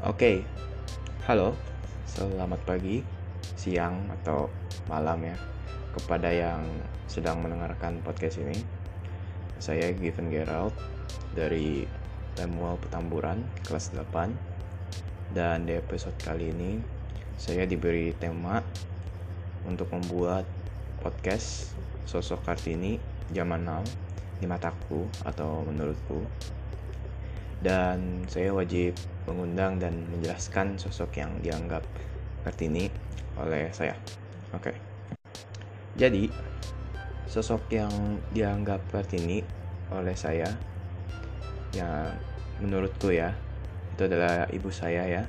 Oke, halo, selamat pagi, siang, atau malam ya kepada yang sedang mendengarkan podcast ini. Saya Given Gerald dari Lemuel Petamburan, kelas 8. Dan di episode kali ini, saya diberi tema untuk membuat podcast sosok Kartini zaman now di mataku atau menurutku dan saya wajib mengundang dan menjelaskan sosok yang dianggap Kartini oleh saya. Oke. Okay. Jadi, sosok yang dianggap Kartini oleh saya ya menurutku ya itu adalah ibu saya ya.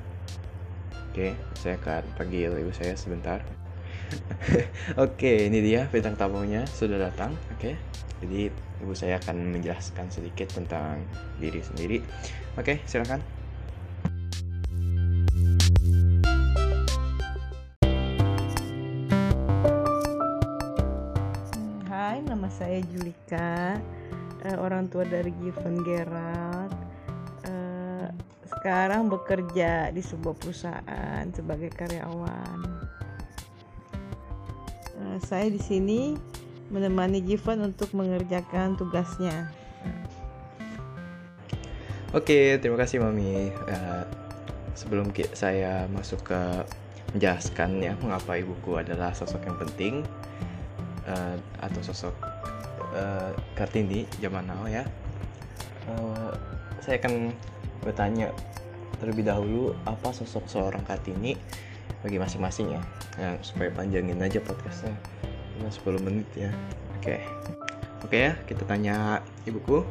Oke, okay, saya akan panggil ibu saya sebentar. Oke, okay, ini dia bintang tamunya sudah datang. Oke. Okay. Jadi ibu saya akan menjelaskan sedikit tentang diri sendiri. Oke, silakan. Saya Julika, uh, orang tua dari Given Gerald. Uh, sekarang bekerja di sebuah perusahaan sebagai karyawan. Uh, saya di sini menemani Given untuk mengerjakan tugasnya. Oke, terima kasih Mami. Uh, sebelum saya masuk ke menjelaskan ya mengapa ibuku adalah sosok yang penting uh, atau sosok uh, Kartini zaman now ya, uh, saya akan bertanya terlebih dahulu apa sosok seorang Kartini bagi masing-masing ya, ya supaya panjangin aja podcastnya. 10 menit ya. Oke. Okay. oke okay, ya kita tanya ibuku.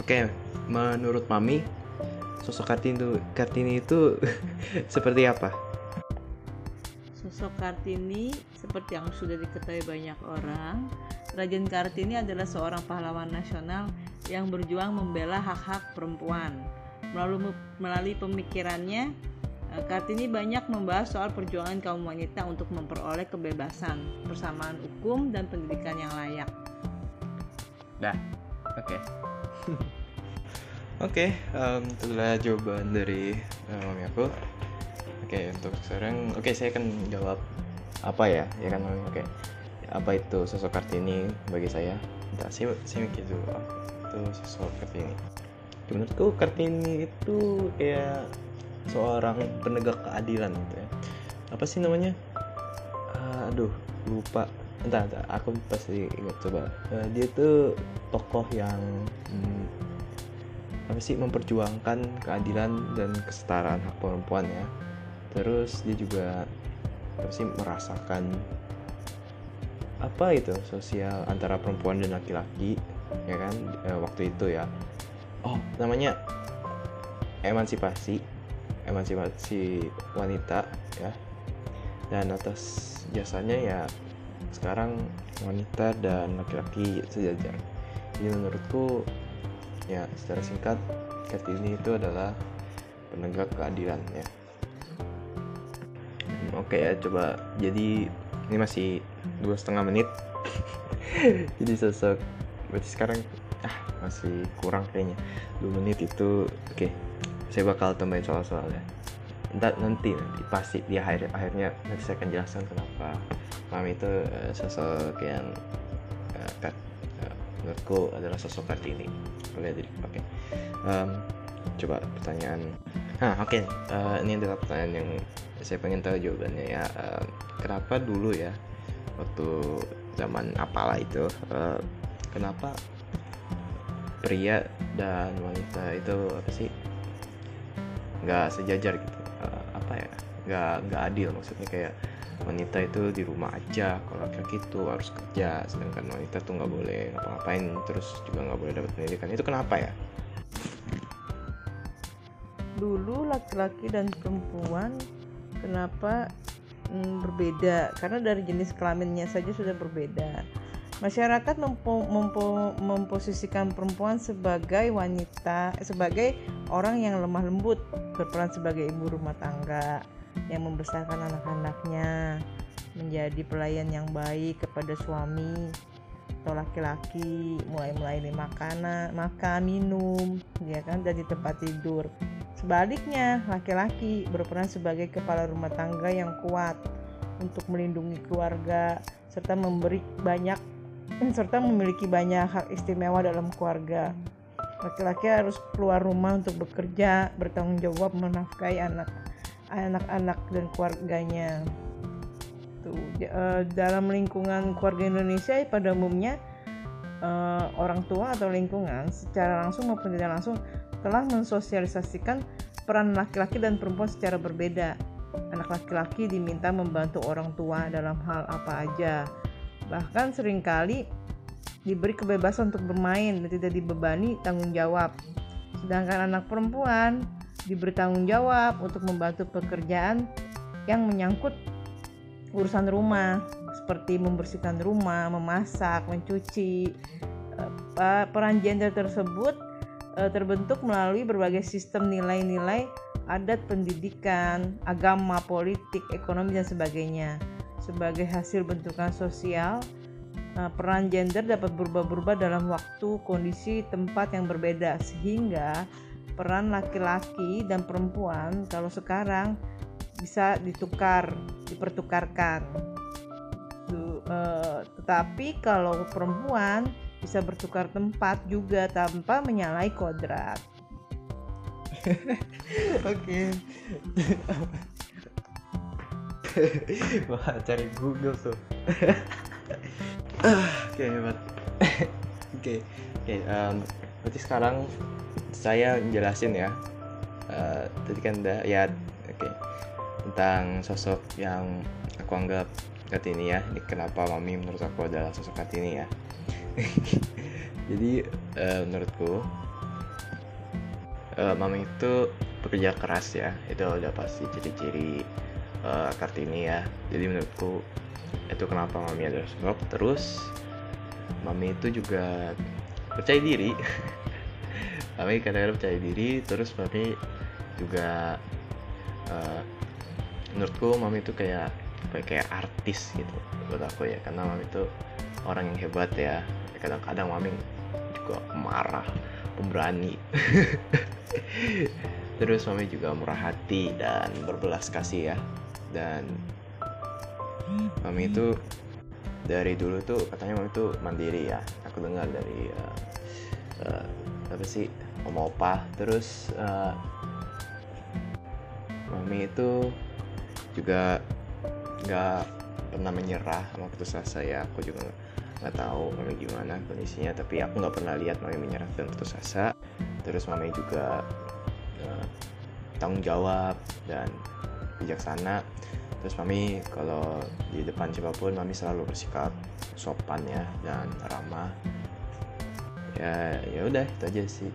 Oke okay, menurut mami sosok kartini itu kartini itu seperti apa sosok kartini seperti yang sudah diketahui banyak orang Rajen Kartini adalah seorang pahlawan nasional yang berjuang membela hak-hak perempuan melalui melalui pemikirannya Eh, Kartini banyak membahas soal perjuangan kaum wanita untuk memperoleh kebebasan, persamaan hukum, dan pendidikan yang layak. Dah, oke. Okay. oke, okay, um, itulah jawaban dari mami aku. Oke, untuk sekarang, oke saya akan jawab apa ya, ya kan. Oke, apa itu sosok Kartini bagi saya? Entah, saya, saya mikir dulu. Itu sosok Kartini. Menurutku Kartini itu kayak seorang penegak keadilan gitu ya apa sih namanya uh, aduh lupa entah, entah aku pasti ingat coba uh, dia tuh tokoh yang hmm, apa sih memperjuangkan keadilan dan kesetaraan hak perempuan ya terus dia juga apa sih merasakan apa itu sosial antara perempuan dan laki-laki ya kan e, waktu itu ya. Oh namanya emansipasi emansipasi wanita ya. Dan atas jasanya ya sekarang wanita dan laki-laki sejajar. Jadi menurutku ya secara singkat Kartini itu adalah penegak keadilan ya oke ya coba. Jadi ini masih dua setengah menit. Jadi sosok berarti sekarang ah masih kurang kayaknya. Dua menit itu oke. Okay saya bakal tambahin soal-soalnya. Entah, nanti nanti. Pasti di akhir akhirnya nanti saya akan jelaskan kenapa. Mami itu uh, sosok yang uh, kat, uh, menurutku adalah sosok kartini. Boleh jadi oke. Coba pertanyaan nah oke. Okay. uh, ini adalah pertanyaan yang saya pengen tahu jawabannya ya. Uh, kenapa dulu ya waktu zaman apalah itu uh, kenapa pria dan wanita itu apa sih nggak sejajar gitu? Uh, apa ya nggak nggak adil. Maksudnya kayak wanita itu di rumah aja kalau laki-laki itu harus kerja sedangkan wanita tuh nggak boleh ngapa-ngapain terus juga nggak boleh dapat pendidikan. Itu kenapa ya dulu laki-laki dan perempuan kenapa mm, berbeda? Karena dari jenis kelaminnya saja sudah berbeda. Masyarakat mempo, mempo, memposisikan perempuan sebagai wanita sebagai orang yang lemah lembut berperan sebagai ibu rumah tangga yang membesarkan anak-anaknya menjadi pelayan yang baik kepada suami atau laki-laki mulai melayani makanan makan minum ya kan dan di tempat tidur Sebaliknya, laki-laki berperan sebagai kepala rumah tangga yang kuat untuk melindungi keluarga serta memberi banyak serta memiliki banyak hak istimewa dalam keluarga. Laki-laki harus keluar rumah untuk bekerja, bertanggung jawab menafkahi anak anak-anak dan keluarganya. Tuh, uh, dalam lingkungan keluarga Indonesia pada umumnya uh, orang tua atau lingkungan secara langsung maupun tidak langsung telah mensosialisasikan peran laki-laki dan perempuan secara berbeda. Anak laki-laki diminta membantu orang tua dalam hal apa aja. Bahkan sering kali diberi kebebasan untuk bermain dan tidak dibebani tanggung jawab. Sedangkan anak perempuan diberi tanggung jawab untuk membantu pekerjaan yang menyangkut urusan rumah seperti membersihkan rumah, memasak, mencuci. Peran gender tersebut e, terbentuk melalui berbagai sistem nilai-nilai adat pendidikan, agama, politik, ekonomi dan sebagainya. Sebagai hasil bentukan sosial, Nah, peran gender dapat berubah-ubah dalam waktu, kondisi, tempat yang berbeda sehingga peran laki-laki dan perempuan kalau sekarang bisa ditukar, dipertukarkan. Uh, tetapi kalau perempuan bisa bertukar tempat juga tanpa menyalahi kodrat. Oke. Wah, cari Google tuh. Oke hebat. Oke oke. Berarti sekarang saya jelasin ya. Uh, tadi kan udah ya oke okay. tentang sosok yang aku anggap Kartini ya. Ini kenapa mami menurut aku adalah sosok Kartini ya. Jadi uh, menurutku uh, mami itu pekerja keras ya. Itu udah pasti ciri-ciri uh, Kartini ya. Jadi menurutku itu kenapa mami adalah sebab terus mami itu juga percaya diri. Mami kadang-kadang percaya diri. Terus mami juga uh, menurutku mami itu kayak kayak artis gitu buat aku ya. Karena mami itu orang yang hebat ya kadang-kadang mami juga marah pemberani. Terus mami juga murah hati dan berbelas kasih ya. Dan mami itu dari dulu tuh katanya mami tuh mandiri ya. Aku dengar dari uh, uh, apa sih om opa. Terus uh, mami itu juga nggak pernah menyerah sama putus asa ya. Aku juga nggak tahu mami gimana kondisinya tapi aku nggak pernah lihat mami menyerah dan putus asa. Terus mami juga uh, tanggung jawab dan bijaksana. Terus mami kalau di depan siapa pun mami selalu bersikap sopan ya dan ramah. Ya ya udah itu aja sih.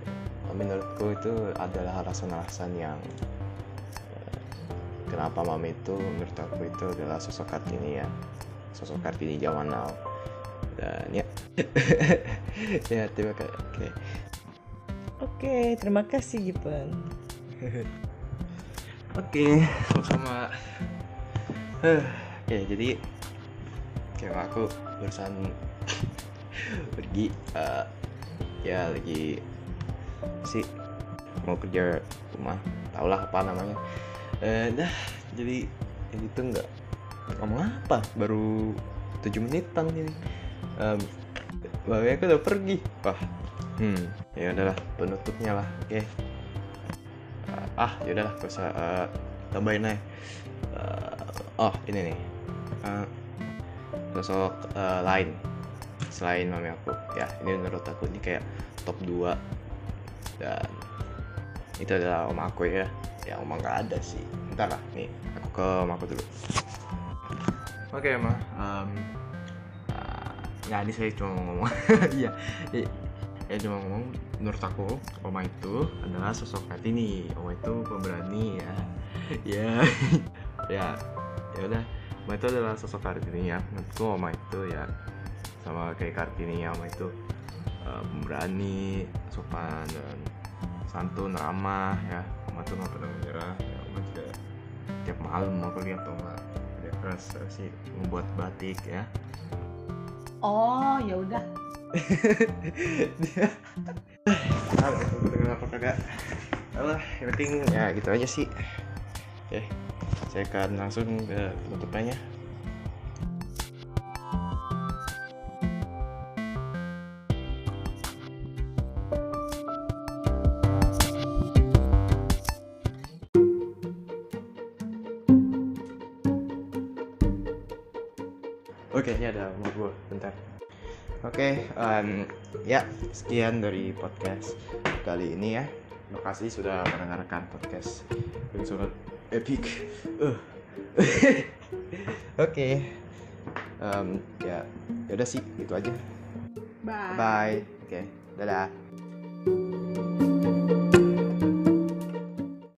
Menurutku itu adalah alasan-alasan yang uh, kenapa mami itu menurut aku itu adalah sosok kartini ya. Sosok kartini zaman now dan ya. Ya terima kasih oke. Okay. oke terima kasih Gipen oke sama-sama. Oke okay, jadi kayak aku barusan pergi uh, ya lagi sih mau kerja rumah. Tau lah apa namanya. Uh, dah jadi ini tuh nggak ngomong apa? Baru tujuh menitan ini um, bawa aku udah pergi. Wah hmm ya udahlah penutupnya lah oke. Okay. uh, ah ya udahlah gak usah uh, tambahin aja. Uh, oh ini nih. Uh, sosok uh, lain. Selain mami aku. Ya ini menurut aku ini kayak top 2 dan itu adalah om aku ya. Ya om nggak ada sih. Ntar lah nih aku ke om aku dulu. Oke okay, ma. Um, nggak ini saya cuma mau ngomong. Iya. Ya cuma ngomong menurut aku oma itu adalah sosok kartini oma itu pemberani ya. Ya. Ya ya udah. Oma itu adalah sosok Kartini ya. Menurutku Oma itu ya sama kayak Kartini ya Oma itu uh, pemberani sopan dan santun ramah ya. Oma tuh nggak pernah menyerah ya. Oma juga tiap malam aku lihat Oma dia keras sih membuat batik ya oh ya udah dia dengar apa kagak Alah, yang penting ya gitu aja sih. Oke, saya akan langsung ke penutupannya. Oke, ini ada mau gue, bentar. Oke, em, ya sekian dari podcast kali ini ya. Terima kasih sudah mendengarkan podcast yang sangat epic. Uh. Oke, Em, ya, ya udah sih, itu aja. bye Bye. Oke, dadah.